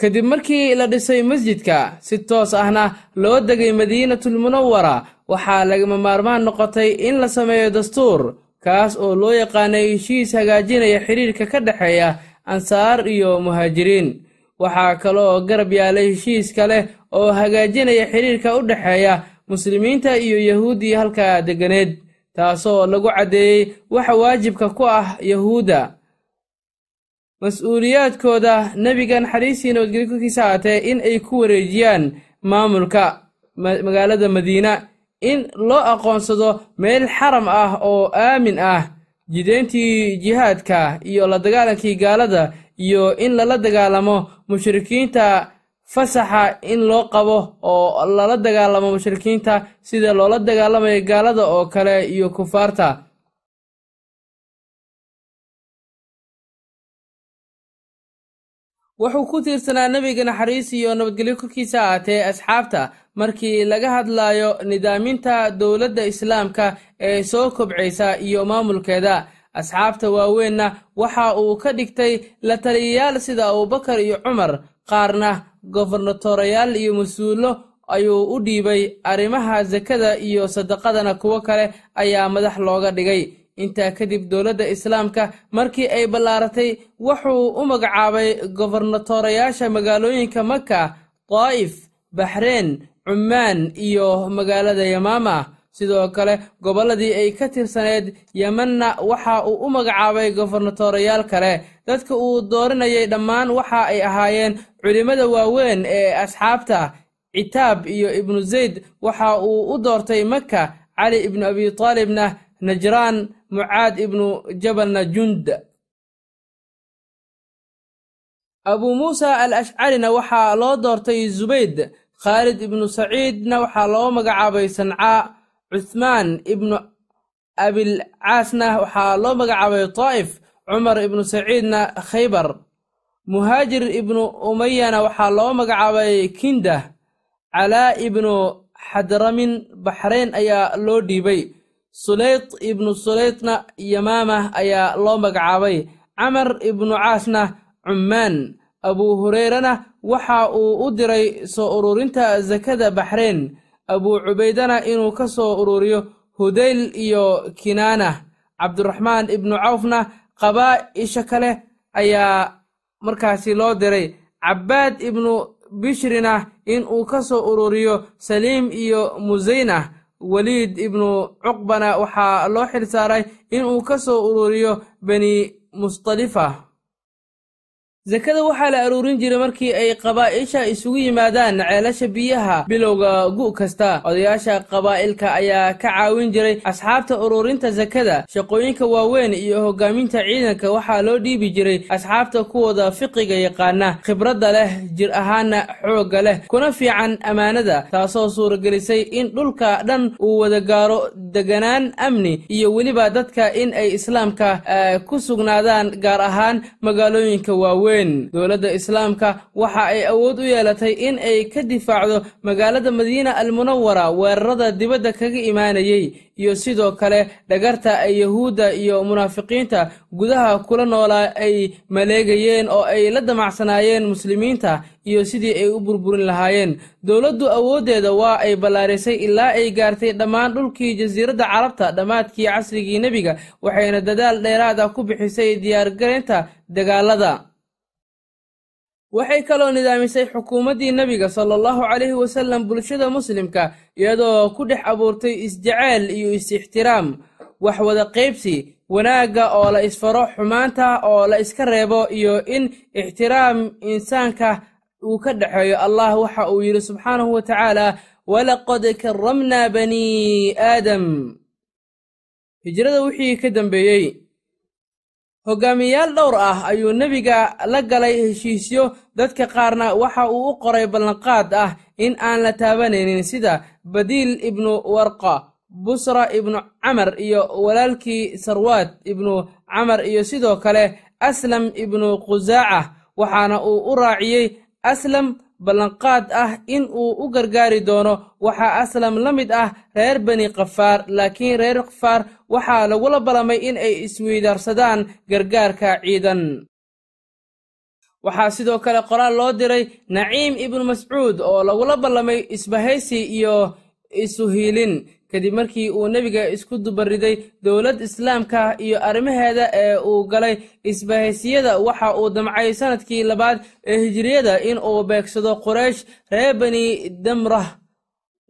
kadib markii la dhisay masjidka si toos ahna loo degay madiinatul munawara waxaa lagama maarmaan noqotay in la sameeyo dastuur kaas oo loo yaqaanay heshiis hagaajinaya xidhiirka ka dhexeeya ansaar iyo muhaajiriin. Waxaa kaloo garab yaalay heshiis kale oo hagaajinaya xidhiirka u dhexeeya muslimiinta iyo yahuuddii halkaa degganeed taasoo lagu caddeeyey waxa waajibka ku ah yahuudda mas'uuliyaadkooda nebiga naxariistii nabadgelyo korkiisa in ay ku wareejiyaan maamulka magaalada madiina in loo aqoonsado meel xaram ah oo aamin ah jideyntii jihaadka iyo la dagaalankii gaalada iyo in lala dagaalamo mushrikiinta fasaxa in loo qabo oo lala dagaalamo mushrikiinta sida loola dagaalamayo gaalada oo kale iyo kufaarta wuxuu ku tiirsanaa nebiga naxariis iyo nabadgelyo korkiisa ahaatee asxaabta markii laga hadlayo nidaaminta dowladda islaamka ee soo kobcaysa iyo maamulkeeda. Asxaabta waaweenna waxa uu ka dhigtay la taliyayaal sida abubakar iyo cumar qaarna gobernatorayaal iyo mas'uullo ayuu u dhiibay arrimaha sakada iyo sadaqadana kuwo kale ayaa madax looga dhigay intaa kadib dowladda islaamka markii ay ballaaratay wuxuu u magacaabay gobernatorayaasha magaalooyinka maka daa'if baxreen cummaan iyo magaalada yamaama sidoo kale gobolladii ay ka tirsaneed yemanna waxa uu u magacaabay gobernatorayaal kale. Dadka uu dooranayay dhammaan waxa ay ahaayeen culimmada waaweyn ee asxaabta citaab iyo ibnu zayd waxa uu u doortay maka cali ibnu abi taalibna najraan mucaad ibnu jabalna jund. Abuu muusa al ashcarina waxaa loo doortay zubayd khaalid ibnu saciidna waxaa loo magacaabay sancaa cuthmaan ibnu abilcaasna waxaa loo magacaabay taa'if cumar ibnu saciidna khaybar. Muhaajir ibnu umayana waxaa loo magacaabay kindah. Calaa ibnu xadramin baxrayn ayaa loo dhiibay sulayt ibnu sulaytna yamaama ayaa loo magacaabay camar ibnu caasna cummaan. Abuu hureyrana waxa uu u diray soo ururinta sakada baxreyn. Abuu cubaydana inuu ka soo ururiyo hudayl iyo kinaana. Cabdiraxmaan ibnu cawfna qabaa'isha kale ayaa markaasi loo diray. Cabbaad ibnu bishrina in uu ka soo ururiyo saliim iyo musayna weliid ibnu cuqbana waxaa loo xil saaray inuu ka soo ururiyo bani mustalifa sakada waxaa la aruurin jiray markii ay qabaa'isha isugu yimaadaan ceelasha biyaha. Bilowga gu' kasta odayaasha qabaa'ilka ayaa ka caawin jiray asxaabta ururinta sakada shaqooyinka waaweyn iyo hoggaaminta ciidanka. Waxaa loo dhiibi jiray asxaabta kuwooda fiqiga yaqaana khibradda leh jir ahaanna xoogga leh kuna fiican ammaanada taasoo suuragelisay in dhulka dhan uu wada gaaro deganaan amni iyo weliba dadka in ay islaamka ku sugnaadaan gaar ahaan magaalooyinka waaweyn dowladda islaamka waxa ay awood u yeelatay in ay ka difaacdo magaalada madiina almunawara weerarada dibadda kaga imaanayey iyo sidoo kale dhagarta ay yahuudda iyo munaafiqiinta gudaha kula noolaa ay maleegayeen oo ay la damacsanaayeen muslimiinta iyo sidii ay u burburin lahaayeen. Dowladdu awooddeeda waa ay ballaarisay ilaa ay gaartay dhammaan dhulkii jasiiradda carabta dhammaadkii casrigii nebiga waxayna dadaal dheeraad ah ku bixisay diyaargarinta dagaalada waxay kaloo nidaamisay xukuumaddii nebiga sala allahu calayhi wasallam bulshada muslimka iyadoo ku dhex abuurtay isjaceyl iyo is-ixtiraam wax wada qaybsi wanaagga oo la isfaro xumaanta oo la iska reebo iyo in ixtiraam insaanka uu ka dhexeeyo allah. Waxa uu yidhi subxaanahu wa tacaala walaqad karamnaa banii aadam. Hijrada wixii ka dambeeyey hogaamiyayaal dhowr ah ayuu nebiga la galay heshiisyo. Dadka qaarna waxa uu u qoray ballanqaad ah in aan la taabanaynin sida badiil ibnu warqa busra ibnu camar iyo walaalkii sarwaad ibnu camar iyo sidoo kale aslam ibnu khusaaca waxaana uu u raaciyey aslam ballanqaad ah in uu u gargaari doono. Waxaa aslam la mid ah reer bani kafaar laakiin reer kafaar waxaa lagula ballamay in ay isweydaarsadaan gargaarka ciidan. Waxaa sidoo kale qoraal loo diray naciim ibnu mascuud oo lagula ballamay isbahaysi iyo isuhiilin kadib markii uu nebiga isku dubariday dowlad islaamka iyo arrimaheeda ee uu galay isbahaysiyada. Waxa uu damcay sannadkii labaad ee hijiriyada in uu beegsado quraysh reer bani damrah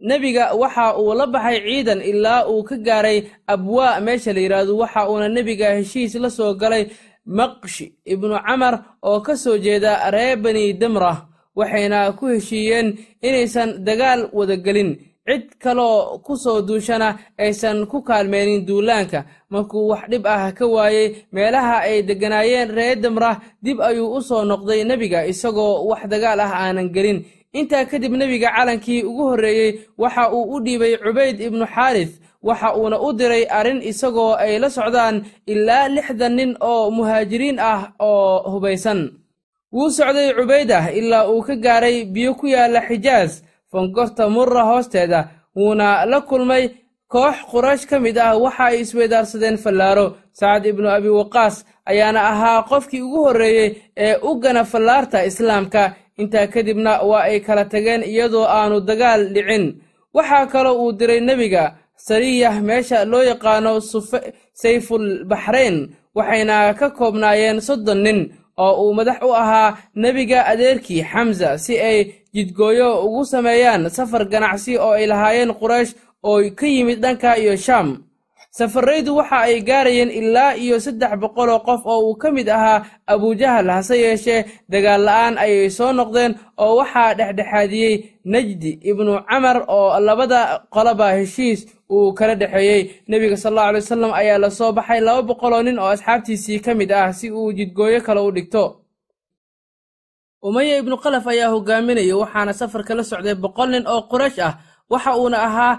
nebiga waxa uu la baxay ciidan ilaa uu ka gaaray abwaa meesha la yidhaahdo waxa uuna nebiga heshiis la soo galay maqshi ibnu camar oo ka soo jeeda reer bani damrah waxayna ku heshiiyeen inaysan dagaal wadagelin cid kaloo ku soo duushana aysan ku kaalmeenin duulaanka. Markuu wax dhib ah ka waayey meelaha ay degganaayeen reer damrah dib ayuu u soo noqday nebiga isagoo wax dagaal ah aanan gelin intaa kadib nebiga calankii ugu horreeyey waxa uu u dhiibay cubayd ibnu xaaris waxa uuna u diray arrin isagoo ay la socdaan ilaa lixdan nin oo muhaajiriin ah oo hubaysan. Wuu socday cubaydah ilaa uu ka gaaray biyo ku yaalla xijaas fangorta murra hoosteeda wuuna la kulmay koox quraysh ka mid ah waxa ay isweydaarsadeen fallaaro. Sacad ibnu abi waqaas ayaana ahaa qofkii ugu horreeyey ee u gana fallaarta islaamka intaa kadibna waa ay kala tageen iyadoo aanu dagaal dhicin. Waxaa kaloo uu diray nebiga sariyah meesha loo yaqaano sayful baxrayn waxayna ka koobnaayeen soddon nin oo uu madax u ahaa nebiga adeerkii xamsa si ay jidgooyo ugu sameeyaan safar ganacsi oo ay lahaayeen quraysh oo ka yimid dhanka iyo shaam safarraydu waxa ay gaarayeen ilaa iyo saddex boqoloo qof oo uu ka mid ahaa abujahal hase yeeshee dagaal la'aan ayay soo noqdeen oo waxaa dhexdhexaadiyey najdi ibnu camar oo labada qoloba heshiis uu kala dhexeeyey. Nebiga sal allau alay wasalam ayaa la soo baxay laba boqoloo nin oo asxaabtiisii ka mid ah si uu jidgooyo kale u dhigto. Umaya ibnu kalaf ayaa hogaaminaya waxaana safarka la socday boqol nin oo quraysh ah. Waxa uuna ahaa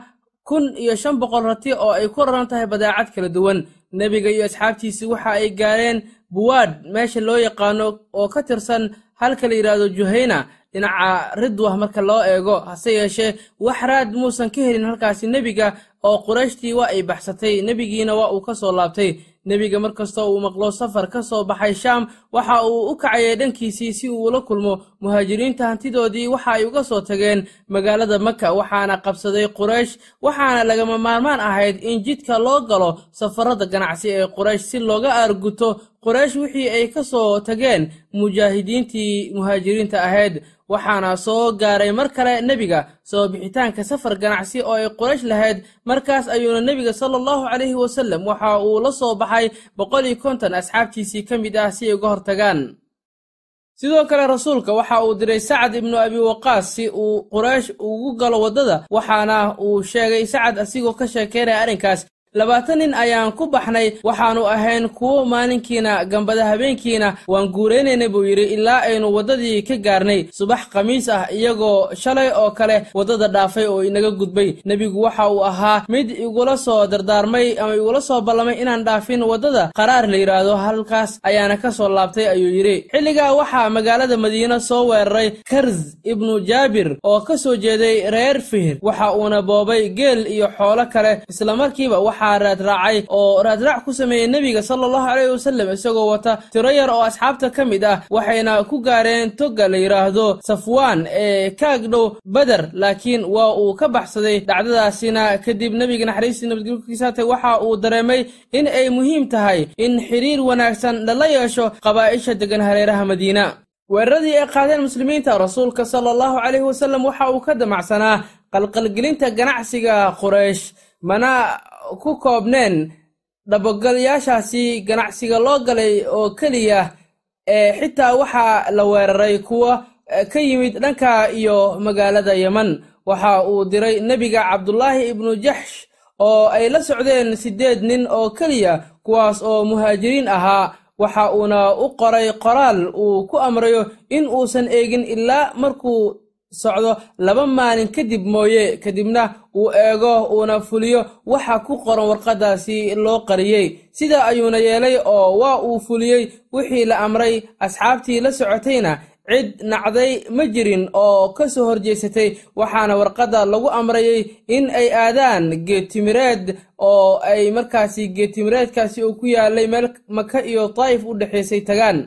kun iyo shan boqol rati oo ay ku raran tahay badaacad kala duwan. Nebiga iyo asxaabtiisii waxa ay gaareen buwaadh meesha loo yaqaano oo ka tirsan halka la yidhaahdo juhayna dhinaca ridwah marka loo eego. Hase yeeshee wax raad muusan ka helin halkaasi nebiga oo qurayshtii waa ay baxsatay. Nebigiina waa uu ka soo laabtay nebiga markastoo uu maqlo safar ka soo baxay shaam waxa uu u kacayay dhankiisii si uu ula kulmo muhaajiriinta hantidoodii waxa ay uga soo tageen magaalada maka waxaana qabsaday quraysh waxaana lagama maarmaan ahayd in jidka loo galo safarada ganacsi ee quraysh si looga aarguto quraysh wixii ay ka soo tageen mujaahidiintii muhaajiriinta ahayd waxaana soo gaaray mar kale nebiga soo bixitaanka safar ganacsi oo ay quraysh lahayd. Markaas ayuuna nebiga sala allahu calayhi wasallam waxa uu la soo baxay boqol iyo konton asxaabtiisii ka mid ah si ay uga hortagaan. Sidoo kale rasuulka waxa uu diray sacad ibnu abi waqaas si uu quraysh ugu galo waddada waxaana uu sheegay sacad asigoo ka sheekeynaya arrinkaas labaatan nin ayaan ku baxnay waxaannu ahayn kuwo maalinkiina gambada habeenkiina waan guuraynaynay buu yidhi ilaa aynu waddadii ka gaarnay subax khamiis ah iyagoo shalay oo kale waddada dhaafay oo inaga gudbay. Nebigu waxa uu ahaa mid igula soo dardaarmay ama igula soo ballamay inaan dhaafin waddada. Qaraar la yidhaahdo halkaas ayaana ka soo laabtay ayuu yidhi. Xilligaa waxaa magaalada madiine soo weeraray karz ibnu jaabir oo ka soo jeeday reer fihir waxa uuna boobay geel iyo xoolo kale islamarkiiba waxaa raadraacay oo raadraac ku sameeyey nebiga sala allahu caleyhi wasallam isagoo wata tiro yar oo asxaabta ka mid ah waxayna ku gaareen togga la yidhaahdo safwaan ee kaag dhow beder laakiin waa uu ka baxsaday dhacdadaasina kadib nebiga naxariistii nabadgelkiisaatay waxa uu dareemay in ay muhiim tahay in xiriir wanaagsan lala yeesho qabaa'isha deggan hareeraha madiina. Weeraradii ay qaadeen muslimiinta rasuulka sala allahu caleyhi wasallam waxa uu ka damacsanaa qalqalgelinta ganacsiga quraysh mana ku koobneen dhabogalayaashaasi ganacsiga loo galay oo keliya ee xitaa waxaa la weeraray kuwa ka yimid dhanka iyo magaalada yeman waxa uu diray nebiga cabdulaahi ibnu jaxsh oo ay la socdeen siddeed nin oo keliya kuwaas oo muhaajiriin ahaa. Waxa uuna u qoray qoraal uu ku amrayo in uusan eegin ilaa markuu socdo laba maalin kadib mooye kadibna uu eego uuna fuliyo waxa ku qoran warqaddaasi loo qariyey. Sidaa ayuuna yeelay oo waa uu fuliyey wixii la amray asxaabtii la socotayna cid nacday ma jirin oo ka soo horjeesatay waxaana warqadda lagu amrayay in ay aadaan geedtimireed oo ay markaasi geedtimireedkaasi uu ku yaalay meel maka iyo daa'if u dhexaysay tagaan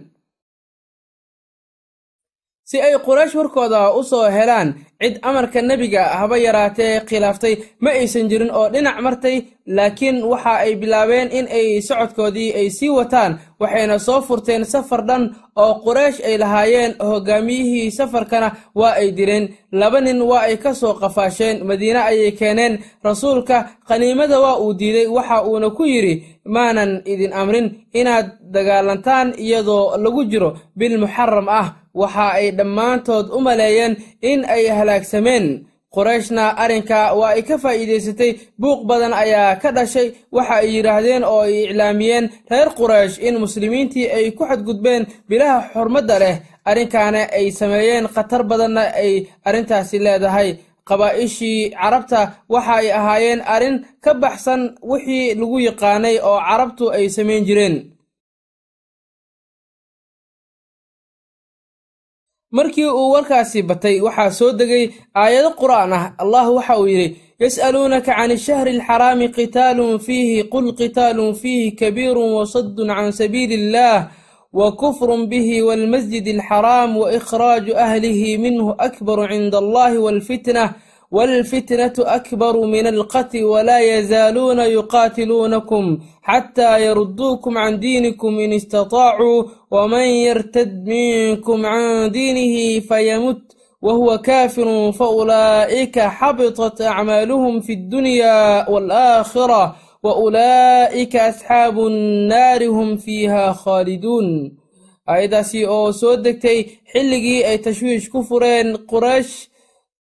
si ay quraysh warkooda u soo helaan cid amarka nebiga haba yaraatee khilaaftay ma aysan jirin oo dhinac martay laakiin waxa ay bilaabeen in ay socodkoodii ay sii wataan waxayna soo furteen safar dhan oo quraysh ay lahaayeen hoggaamiyihii safarkana waa ay direen. Laba nin waa ay ka soo qafaasheen madiine ayay keeneen rasuulka qaniimada waa uu diiday waxa uuna ku yidhi maanan idin amrin inaad dagaalantaan iyadoo lagu jiro bil muxaram ah waxa ay dhammaantood u maleeyeen in ay halaagsameen. Qurayshna arrinka waa ay ka faa'iidaysatay. Buuq badan ayaa ka dhashay. Waxa ay yidhaahdeen oo ay iclaamiyeen reer quraysh in muslimiintii ay ku xadgudbeen bilaha xurmadda leh. Arrinkaana ay sameeyeen khatar badanna ay arrintaasi leedahay. Qabaa'ishii carabta waxa ay ahaayeen arrin ka baxsan wixii lagu yaqaanay oo carabtu ay samayn jireen markii uu warkaasi batay waxaa soo degay aayado qur'aan ah. Allah waxa uu yidhi yas'aluunaka can ishahri alxaraami qitaalun fiihi qul qitaalun fiihi kabiirun wasaddun can sabiili illah wa kufrun bihi waalmasjid alxaraam wa ikhraaju ahlihi minhu akbaru cinda allahi waalfitnah walfitnatu akbaru min alqatli walaa yazaaluuna yuqaatiluunakum xataa yaruduukum can diinikum in istataacuu waman yartad minkum can diinihi fayamut wahuwa kaafirun faulaa'ika xabitat acmaaluhum fi ddunyaa waalaakhira waulaa'ika asxaabu nnaari hum fiiha khaaliduun aayadaasi oo soo degtay xilligii ay tashwiish ku fureen quraysh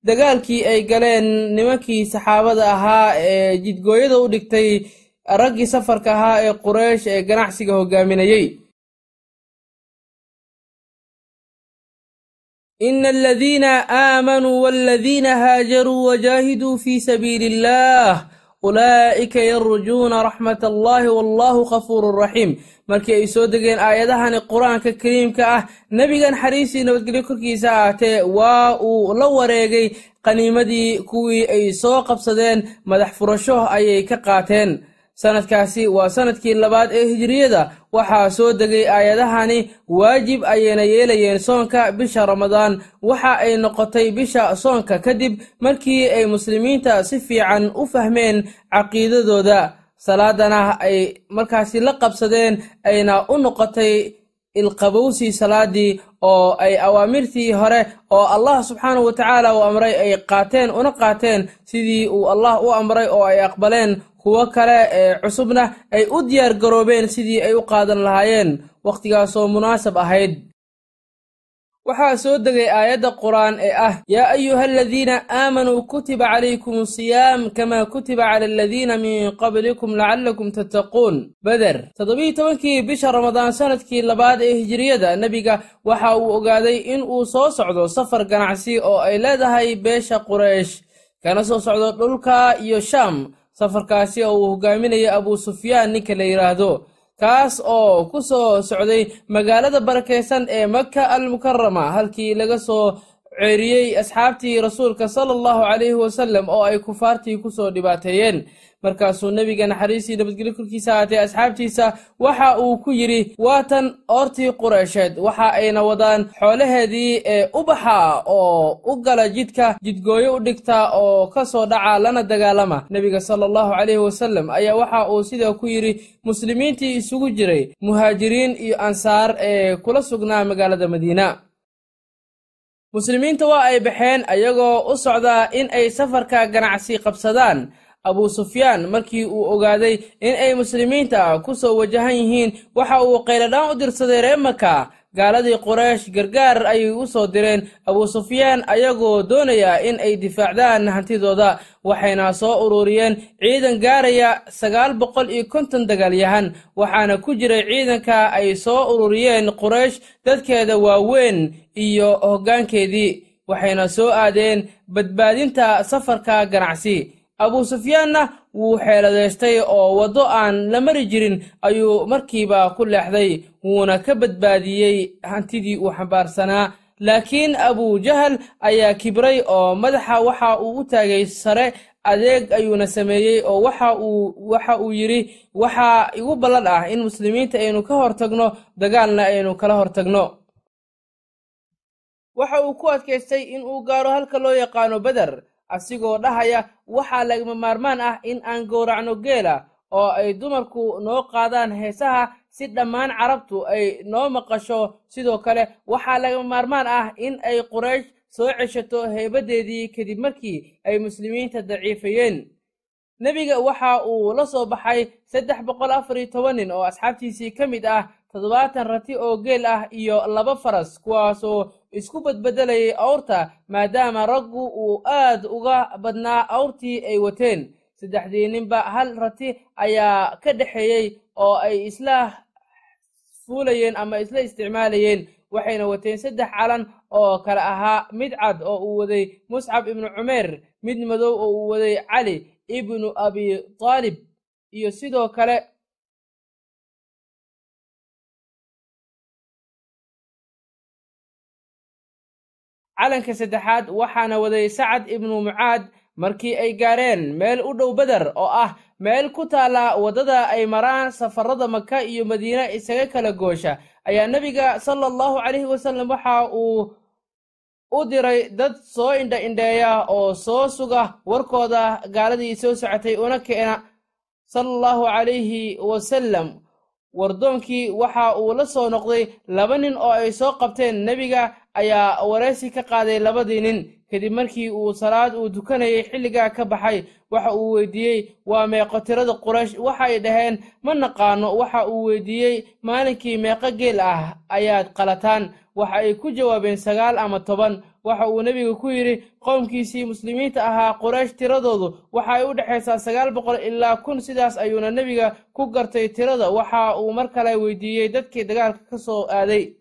dagaalkii ay galeen nimankii saxaabada ahaa ee jidgooyada u dhigtay raggii safarka ahaa ee quraysh ee ganacsiga hogaaminayey ina aladiina aamanuu waladiina haajaruu wajaahiduu fii sabiili illah ulaa'ika yarjuuna raxmat allahi wallahu kafuurun raxiim. Markii ay soo degeen aayadahani qur'aanka kariimka ah nebiga naxariistii nabadgelyo korkiisa ahaatee waa uu la wareegay qaniimadii kuwii ay soo qabsadeen madax furasho ayay ka qaateen sanadkaasi waa sannadkii labaad ee hijiriyada waxaa soo degay aayadahani waajib ayayna yeelayeen soonka bisha ramadaan. Waxa ay noqotay bisha soonka kadib markii ay muslimiinta si fiican u fahmeen caqiidadooda. Salaadana ay markaasi la qabsadeen ayna u noqotay ilqabowsi salaadii oo ay awaamirtii hore oo allah subxaanahu wa tacaala uu amray ay qaateen una qaateen sidii uu allah u amray oo ay aqbaleen. Kuwo kale ee cusubna ay u diyaar garoobeen sidii ay u qaadan lahaayeen. Wakhtigaasoo munaasab ahayd waxaa soo degay aayadda qur'aan ee ah yaa ayuha aladiina aamanuu kutiba calaykum asiyaam kamaa kutiba cala aladiina min qablikum lacallakum tattaquun. Beder toddobiiyi tobankii bisha ramadaan sannadkii labaad ee hijiriyada nebiga waxa uu ogaaday in uu soo socdo safar ganacsi oo ay leedahay beesha quraysh kana soo socdo dhulka iyo shaam safarkaasi oo uu hogaaminaya abuu sufyaan ninka la yidhaahdo kaas oo ku soo socday magaalada barakaysan ee maka almukarama halkii laga soo ceeriyey asxaabtii rasuulka sala allahu calayhi wasallam oo ay kufaartii ku soo dhibaateeyeen markaasuu nebiga naxariistii nabadgelyo korkiisa ahaatee asxaabtiisa waxa uu ku yidhi waatan oortii qureysheed waxa ayna wadaan xoolaheedii ee ubaxa oo u gala jidka jidgooyo u dhigta oo ka soo dhaca lana dagaalama. Nebiga sala allahu calayhi wasallam ayaa waxa uu sidaa ku yidhi muslimiintii isugu jiray muhaajiriin iyo ansaar ee kula sugnaa magaalada madiina. Muslimiinta waa ay baxeen ayagoo u socdaa in ay safarka ganacsi qabsadaan abuu sufyaan markii uu ogaaday in ay muslimiinta ku soo wajahan yihiin waxa uu qayladhaan u dirsaday reer maka gaaladii quraysh gargaar ayay u soo direen. Abuu sufyaan ayagoo doonaya in ay difaacdaan hantidooda waxayna soo ururiyeen ciidan gaaraya sagaal boqol iyo konton dagaalyahan waxaana ku jiray ciidanka ay soo ururiyeen quraysh dadkeeda waaweyn iyo hoggaankeedii waxayna soo aadeen badbaadinta safarka ganacsi abuu sufyaanna wuu xeeladeystay oo waddo aan la mari jirin ayuu markiiba ku leexday wuuna ka badbaadiyey hantidii uu xambaarsanaa laakiin abuu jahal ayaa kibray oo madaxa waxa uu u taagay sare adeeg ayuuna sameeyey oo waxa uu waxa uu yidhi waxaa igu ballan ah in muslimiinta aynu ka hortagno dagaalna aynu kala hortagno. Waxa uu ku adkaystay in uu gaaro halka loo yaqaano beder asigoo dhahaya waxaa lagama maarmaan ah in aan gowracno geela oo ay dumarku noo qaadaan heesaha si dhammaan carabtu ay noo maqasho. Sidoo kale waxaa lagama maarmaan ah in ay quraysh soo ceshato heybaddeedii kadib markii ay muslimiinta daciifayeen. Nebiga waxa uu la soo baxay saddex boqol afar iyo toban nin oo asxaabtiisii ka mid ah toddobaatan rati oo geel ah iyo laba faras kuwaasoo isku badbedelayay awrta maadaama raggu uu aad uga badnaa awrtii ay wateen. Saddexdii ninba hal rati ayaa ka dhexeeyey oo ay isla fuulayeen ama isla isticmaalayeen waxayna wateen saddex calan oo kale ahaa mid cad oo uu waday muscab ibnu cumeer mid madow oo uu waday cali ibnu abi taalib iyo sidoo kale calanka saddexaad waxaana waday sacad ibnu mucaad markii ay gaareen meel u dhow beder oo ah meel ku taalla waddada ay maraan safarada maka iyo madiine isaga kala goosha. Ayaa nebiga sala allahu calayhi wasallam waxa uu u diray dad soo indha indheeya oo soo suga warkooda gaaladii soo socotay una keena. Sala allahu calayhi wasallam wardoonkii waxa uu la soo noqday laba nin oo ay soo qabteen nebiga ayaa waraysi ka qaaday labadii nin. Kadib markii uu salaad uu tukanayay xilligaa ka baxay waxa uu weydiiyey waa meeqo tirada quraysh waxay dhaheen ma naqaano waxa uu weydiiyey maalinkii meeqo geel ah ayaad qalataan. Waxa ay ku jawaabeen sagaal ama toban. Waxa uu nebigu ku yidhi qowmkiisii muslimiinta ahaa quraysh tiradoodu waxa ay u dhexaysaa sagaal boqol ilaa kun sidaas ayuuna nebiga ku gartay tirada. Waxa uu mar kale weydiiyey dadkii dagaalka ka soo aaday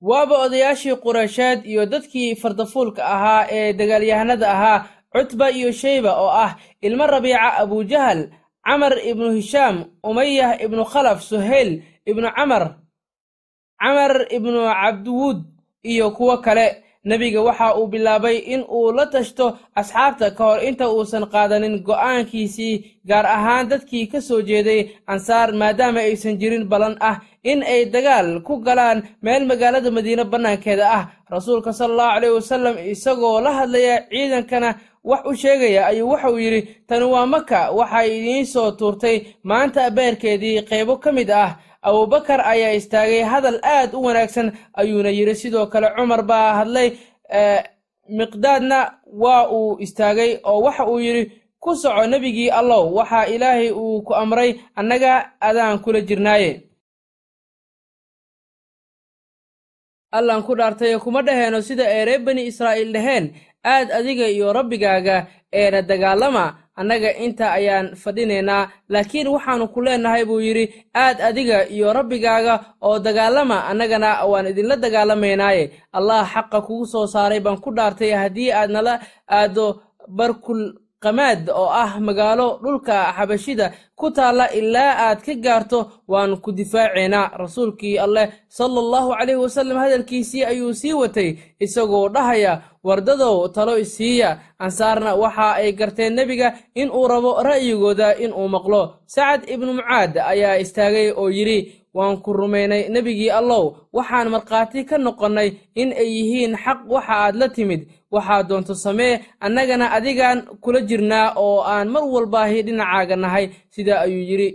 waaba odayaashii qureysheed iyo dadkii fardafuulka ahaa ee dagaalyahanada ahaa cutba iyo sheyba oo ah ilmo rabiica abujahal camar ibnu hishaam umayah ibnu khalaf suhayl ibnu camar camar ibnu cabdiwuud iyo kuwo kale nebiga waxa uu bilaabay in uu la tashto asxaabta ka hor inta uusan qaadanin go'aankiisii gaar ahaan dadkii ka soo jeeday ansaar maadaama aysan jirin ballan ah in ay dagaal ku galaan meel magaalada madiine bannaankeeda ah. Rasuulka sala allahu caleyh wasallam isagoo la hadlaya ciidankana wax u sheegaya ayuu waxauu yidhi tani waa maka waxay idiin soo tuurtay maanta beerkeedii qaybo ka mid ah abubakar ayaa istaagay hadal aad u wanaagsan ayuuna yidhi. Sidoo kale cumar baa hadlay miqdaadna waa uu istaagay oo waxa uu yidhi ku soco nebigii allow waxaa ilaahay uu ku amray annaga adaan kula jirnaaye allan ku dhaartaye kuma dhaheeno sida ay reer bani israa'iil dhaheen aad adiga iyo rabbigaaga eena dagaalama annaga inta ayaan fadhinaynaa laakiin waxaannu ku leennahay buu yidhi aad adiga iyo rabbigaaga oo dagaalama annagana waan idinla dagaalamaynaaye. Allah xaqa kugu soo saaray baan ku dhaartay haddii aad nala aaddo barkul qamaad oo ah magaalo dhulka xabashida ku taalla ilaa aad ka gaarto waan ku difaaceynaa rasuulkii alleh sala allahu caleyhi wasallam hadalkiisii ayuu sii watay isagoo dhahaya wardadow talo isiiya ansaarna waxa ay garteen nebiga in uu rabo ra'yigooda inuu maqlo. Sacad ibnu mucaad ayaa istaagay oo yidhi waan ku rumaynay nebigii allow. Waxaan markhaati ka noqonnay in ay yihiin xaq waxa aad la timid waxaa doonto samee annagana adigaan kula jirnaa oo aan mar walbaahi dhinacaaga nahay sidaa ayuu yidhi.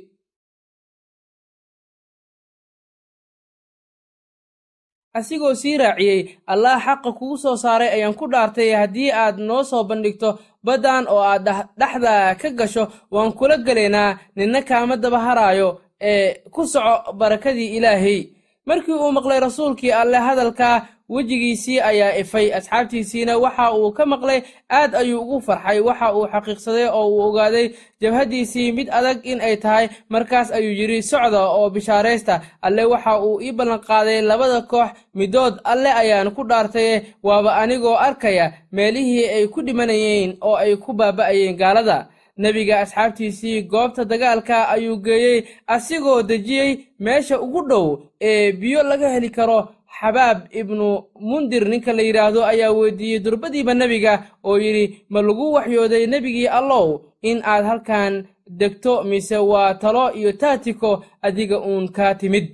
Asigoo sii raaciyey allah xaqa kugu soo saaray ayaan ku dhaartay haddii aad noo soo bandhigto baddan oo aad dhexda ka gasho waan kula gelaynaa ninna kaama daba haraayo ee ku soco barakadii ilaahay. Markii uu maqlay rasuulkii alleh hadalkaa wejigiisii ayaa ifay. Asxaabtiisiina waxa uu ka maqlay aad ayuu ugu farxay waxa uu xaqiiqsaday oo uu ogaaday jabhaddiisii mid adag in ay tahay markaas ayuu yidhi socda oo bishaaraysta alle waxa uu ii ballanqaaday labada koox middood alle ayaan ku dhaartaye waaba anigoo arkaya meelihii ay ku dhimanayeen oo ay ku baaba'ayeen gaalada. Nebiga asxaabtiisii goobta dagaalka ayuu geeyey asigoo dejiyey meesha ugu dhow ee biyo laga heli karo xabaab ibnu mundir ninka la yidhaahdo ayaa weydiiyey durbadiiba nebiga oo yidhi ma lagu waxyooday nebigii allow in aad halkan degto mise waa talo iyo taatiko adiga uun kaa timid.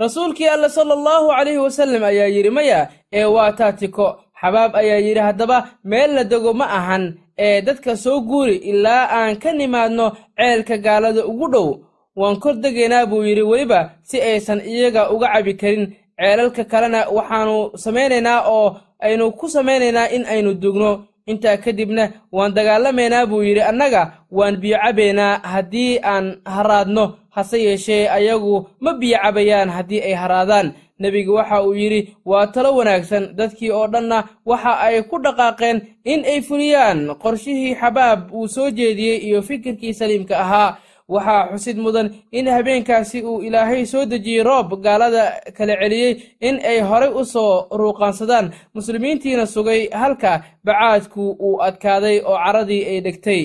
Rasuulkii alle sala allahu calayhi wasallam ayaa yidhi maya ee waa taatiko. Xabaab ayaa yidhi haddaba meel la dego ma ahan ee dadka soo guuri ilaa aan ka nimaadno ceelka gaalada ugu dhow waan kor degaynaa buu yidhi weliba si aysan iyaga uga cabi karin ceelalka kalena waxaannu samaynaynaa oo aynu ku samaynaynaa in aynu dugno. Intaa kadibna waan dagaalamaynaa buu yidhi annaga waan biyo cabaynaa haddii aan haraadno hase yeeshee ayagu ma biyo cabayaan haddii ay haraadaan. Nebigu waxa uu yidhi waa talo wanaagsan dadkii oo dhanna waxa ay ku dhaqaaqeen in ay fuliyaan qorshihii xabaab uu soo jeediyey iyo fikirkii saliimka ahaa waxaa xusid mudan in habeenkaasi uu ilaahay soo dejiyey roob gaalada kala celiyey in ay horay u soo ruuqaansadaan. Muslimiintiina sugay halka bacaadku uu adkaaday oo caradii ay dhegtay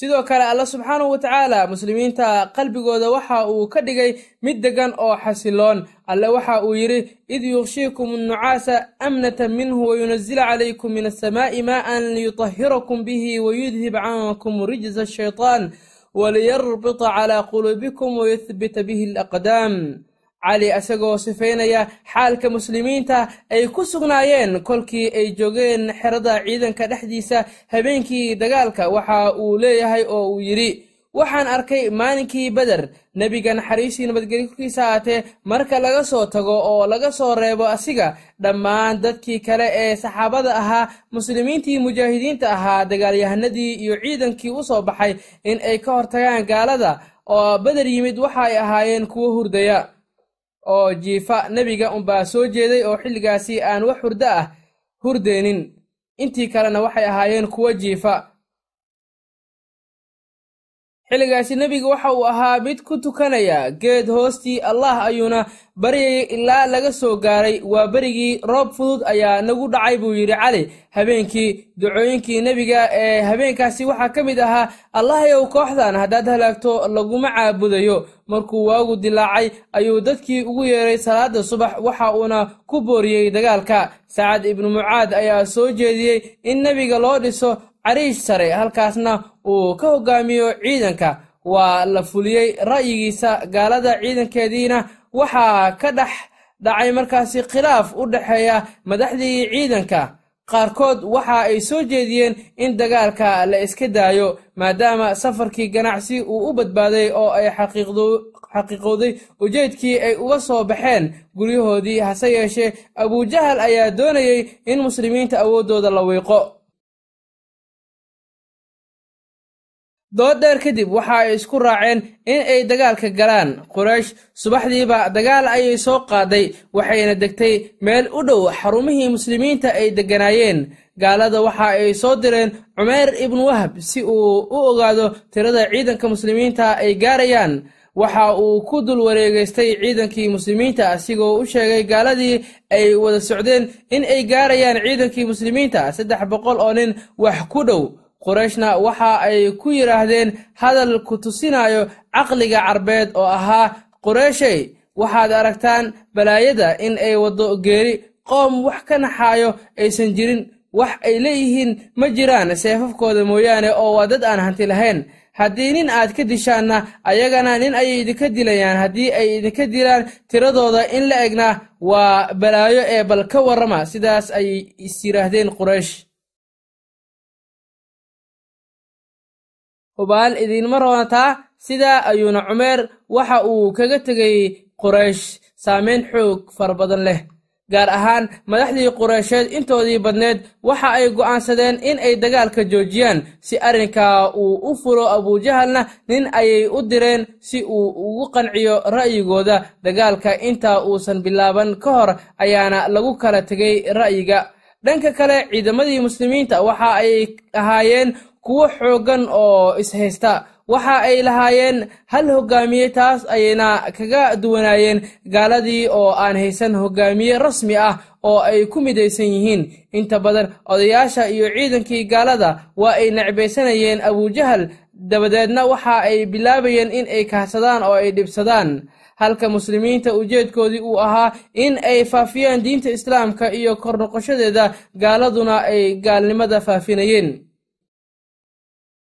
sidoo kale alla subxaanahu wa tacaala muslimiinta qalbigooda waxa uu ka dhigay mid deggan oo xasiloon. Alle waxa uu yidhi id yukshiikum annucaasa amnatan minhu wayunazila calaykum min alsamaa'i maa'an liyutahhirakum bihi wayudhib cankum rijza ashaytaan waliyarbita calaa quluubikum wayuthbita bihi alaqdaam cali isagoo sifaynaya xaalka muslimiinta ay ku sugnaayeen kolkii ay joogeen xerada ciidanka dhexdiisa habeenkii dagaalka. Waxa uu leeyahay oo uu yidhi waxaan arkay maalinkii beder nebiga naxariistii nabadgelyo korkiisa aatee marka laga soo tago oo laga soo reebo asiga dhammaan dadkii kale ee saxaabada ahaa muslimiintii mujaahidiinta ahaa dagaalyahanadii iyo ciidankii u soo baxay in ay ka hortagaan gaalada. Oo beder yimid waxa ay ahaayeen kuwo hurdaya oo jiifa nebiga unbaa soo jeeday oo xilligaasi aan wax hurdo ah hurdeenin. Intii kalena waxay ahaayeen kuwo jiifa xilligaasi nebiga waxa uu ahaa mid ku tukanaya geed hoostii allah ayuuna baryayay ilaa laga soo gaaray. Waa berigii roob fudud ayaa nagu dhacay buu yidhi cali. Habeenkii ducooyinkii nebiga ee habeenkaasi waxaa ka mid ahaa allahayow kooxdan haddaad halaagto laguma caabudayo. Markuu waagu dilaacay ayuu dadkii ugu yeeray salaada subax waxa uuna ku booriyey dagaalka. Sacad ibnu mucaad ayaa soo jeediyey in nebiga loo dhiso cariish sare halkaasna uu ka hogaamiyo ciidanka. Waa la fuliyey ra'yigiisa gaalada ciidankeediina. Waxaa ka dhex dhacay markaasi khilaaf u dhexeeya madaxdii ciidanka. Qaarkood waxa ay soo jeediyeen in dagaalka la iska daayo maadaama safarkii ganacsi uu u badbaaday oo ay xaqiiqowday ujeedkii ay uga soo baxeen. Guryahoodii hase yeeshee abujahal ayaa doonayey in muslimiinta awooddooda la wiiqo dood dheer kadib waxa ay isku raaceen in ay dagaalka galaan. Quraysh subaxdiiba dagaal ayay soo qaaday waxayna degtay meel u dhow xarumihii muslimiinta ay degganaayeen gaalada waxa ay soo direen cumeer ibnu wahab si uu u ogaado tirada ciidanka muslimiinta ay gaarayaan. Waxa uu ku dul wareegaystay ciidankii muslimiinta asigoo u sheegay gaaladii ay wada socdeen in ay gaarayaan ciidankii muslimiinta. Saddex boqol oo nin wax ku dhow qurayshna waxa ay ku yidhaahdeen hadal ku tusinayo caqliga carbeed oo ahaa qureyshay waxaad aragtaan balaayada in ay waddo geeri qoom wax ka naxaayo aysan jirin wax ay leeyihiin ma jiraan seefafkooda mooyaane oo waa dad aan hanti lahayn. Haddii nin aad ka dishaanna ayagana nin ayay idinka dilayaan. Haddii ay idinka dilaan tiradooda in la egna waa balaayo ee bal ka warrama. Sidaas ayay is yidhaahdeen quraysh hubaal idiinma roonataa sidaa ayuuna cumeer waxa uu kaga tegay quraysh saameyn xoog fara badan leh. Gaar ahaan madaxdii qureysheed intoodii badneed waxa ay go'aansadeen in ay dagaalka joojiyaan si arrinkaa uu u fulo abujahalna nin ayay u direen si uu ugu qanciyo ra'yigooda. Dagaalka intaa uusan bilaaban ka hor ayaana lagu kala tegay ra'yiga. Dhanka kale ciidamadii muslimiinta waxa ay ahaayeen kuwo xooggan oo ishaysta waxa ay lahaayeen hal hogaamiye taas ayayna kaga duwanaayeen gaaladii oo aan haysan hogaamiye rasmi ah oo ay ku midaysan yihiin. Inta badan odayaasha iyo ciidankii gaalada waa ay necbaysanayeen abujahal dabadeedna waxa ay bilaabayeen in ay kahsadaan oo ay dhibsadaan. Halka muslimiinta ujeedkoodii uu ahaa in ay faafiyaan diinta islaamka iyo kor noqoshadeeda gaaladuna ay gaalnimada faafinayeen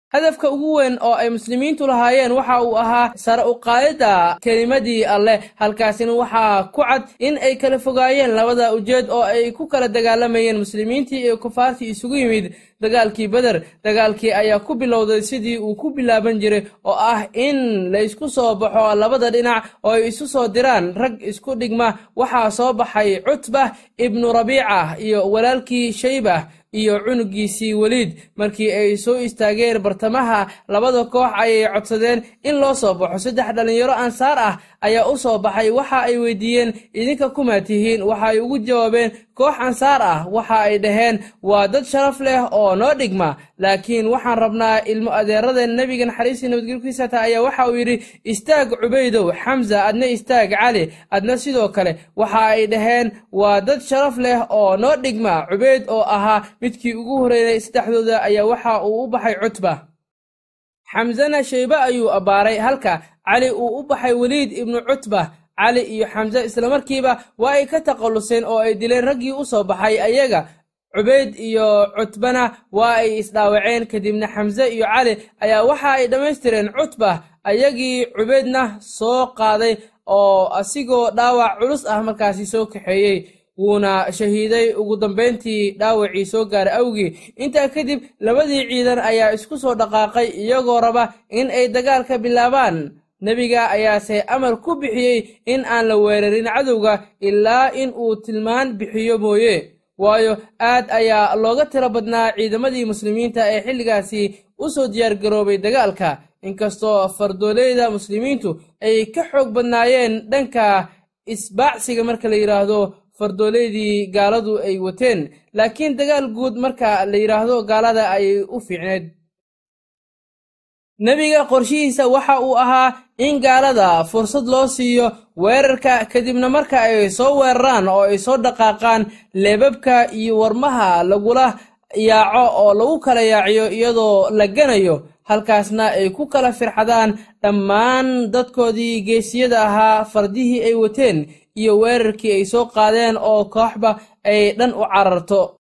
hadafka ugu weyn oo ay muslimiintu lahaayeen waxa uu ahaa sare u qaadidda kelimadii alleh halkaasina waxaa ku cad in ay kala fogaayeen labada ujeed oo ay ku kala dagaalamayeen muslimiintii iyo kufaartii isugu yimid. Dagaalkii beder dagaalkii ayaa ku bilowday sidii uu ku bilaaban jiray oo ah in laysku soo baxo labada dhinac oo ay isu soo diraan. Rag isku dhigma waxaa soo baxay cutbah ibnu rabiica iyo walaalkii shaybah iyo cunugiisii weliid. Markii ay soo istaageen bartamaha labada koox ayay codsadeen in loo soo baxo. Saddex dhallinyaro ansaar ah ayaa u soo baxay waxa ay weydiiyeen idinka kumaa tihiin waxa ay ugu jawaabeen koox ansaar ah waxa ay dhaheen waa dad sharaf leh oo noo dhigma laakiin waxaan rabnaa ilmo adeeradeen nebiga naxariistii nabadgelkiisa ayaa waxa uu yidhi istaag cubaydow xamsa adna istaag cali adna sidoo kale waxa ay dhaheen waa dad sharaf leh oo noo dhigma cubayd oo ahaa midkii ugu horreeyay saddexdooda ayaa waxa uu u baxay cutba. Xamsena shaybe ayuu abbaaray halka cali uu u baxay weliid ibnu cutba cali iyo xamse islamarkiiba waa ay ka takhalluseen oo ay dileen raggii u soo baxay. Ayaga cubayd iyo cutbana waa ay isdhaawaceen kadibna xamse iyo cali ayaa waxa ay dhammaystireen cutba ayagii cubaydna soo qaaday oo asigoo dhaawac culus ah markaasi soo kaxeeyey wuuna shahiiday ugu dambayntii dhaawacii soo gaaray awgii. Intaa kadib labadii ciidan ayaa isku soo dhaqaaqay iyagoo raba in ay dagaalka bilaabaan nebiga ayaase amar ku bixiyey in aan la weerarin cadowga ilaa in uu tilmaan bixiyo mooye. Waayo aad ayaa looga tiro badnaa ciidamadii muslimiinta ee xilligaasi u soo diyaargaroobay dagaalka. Inkastoo fardooleeda muslimiintu ay ka xoog badnaayeen dhanka isbaacsiga marka la yidhaahdo fardooleydii gaaladu ay wateen. Laakiin dagaal guud marka la yidhaahdo gaalada ayay u fiicneed nebiga qorshihiisa waxa uu ahaa in gaalada fursad loo siiyo weerarka kadibna marka ay soo weeraraan oo ay soo dhaqaaqaan leebabka iyo warmaha lagula yaaco oo lagu kala yaaciyo iyadoo la ganayo halkaasna ay ku kala firxadaan dhammaan dadkoodii geesiyada ahaa fardihii ay wateen iyo weerarkii ay soo qaadeen oo kooxba ay dhan u cararto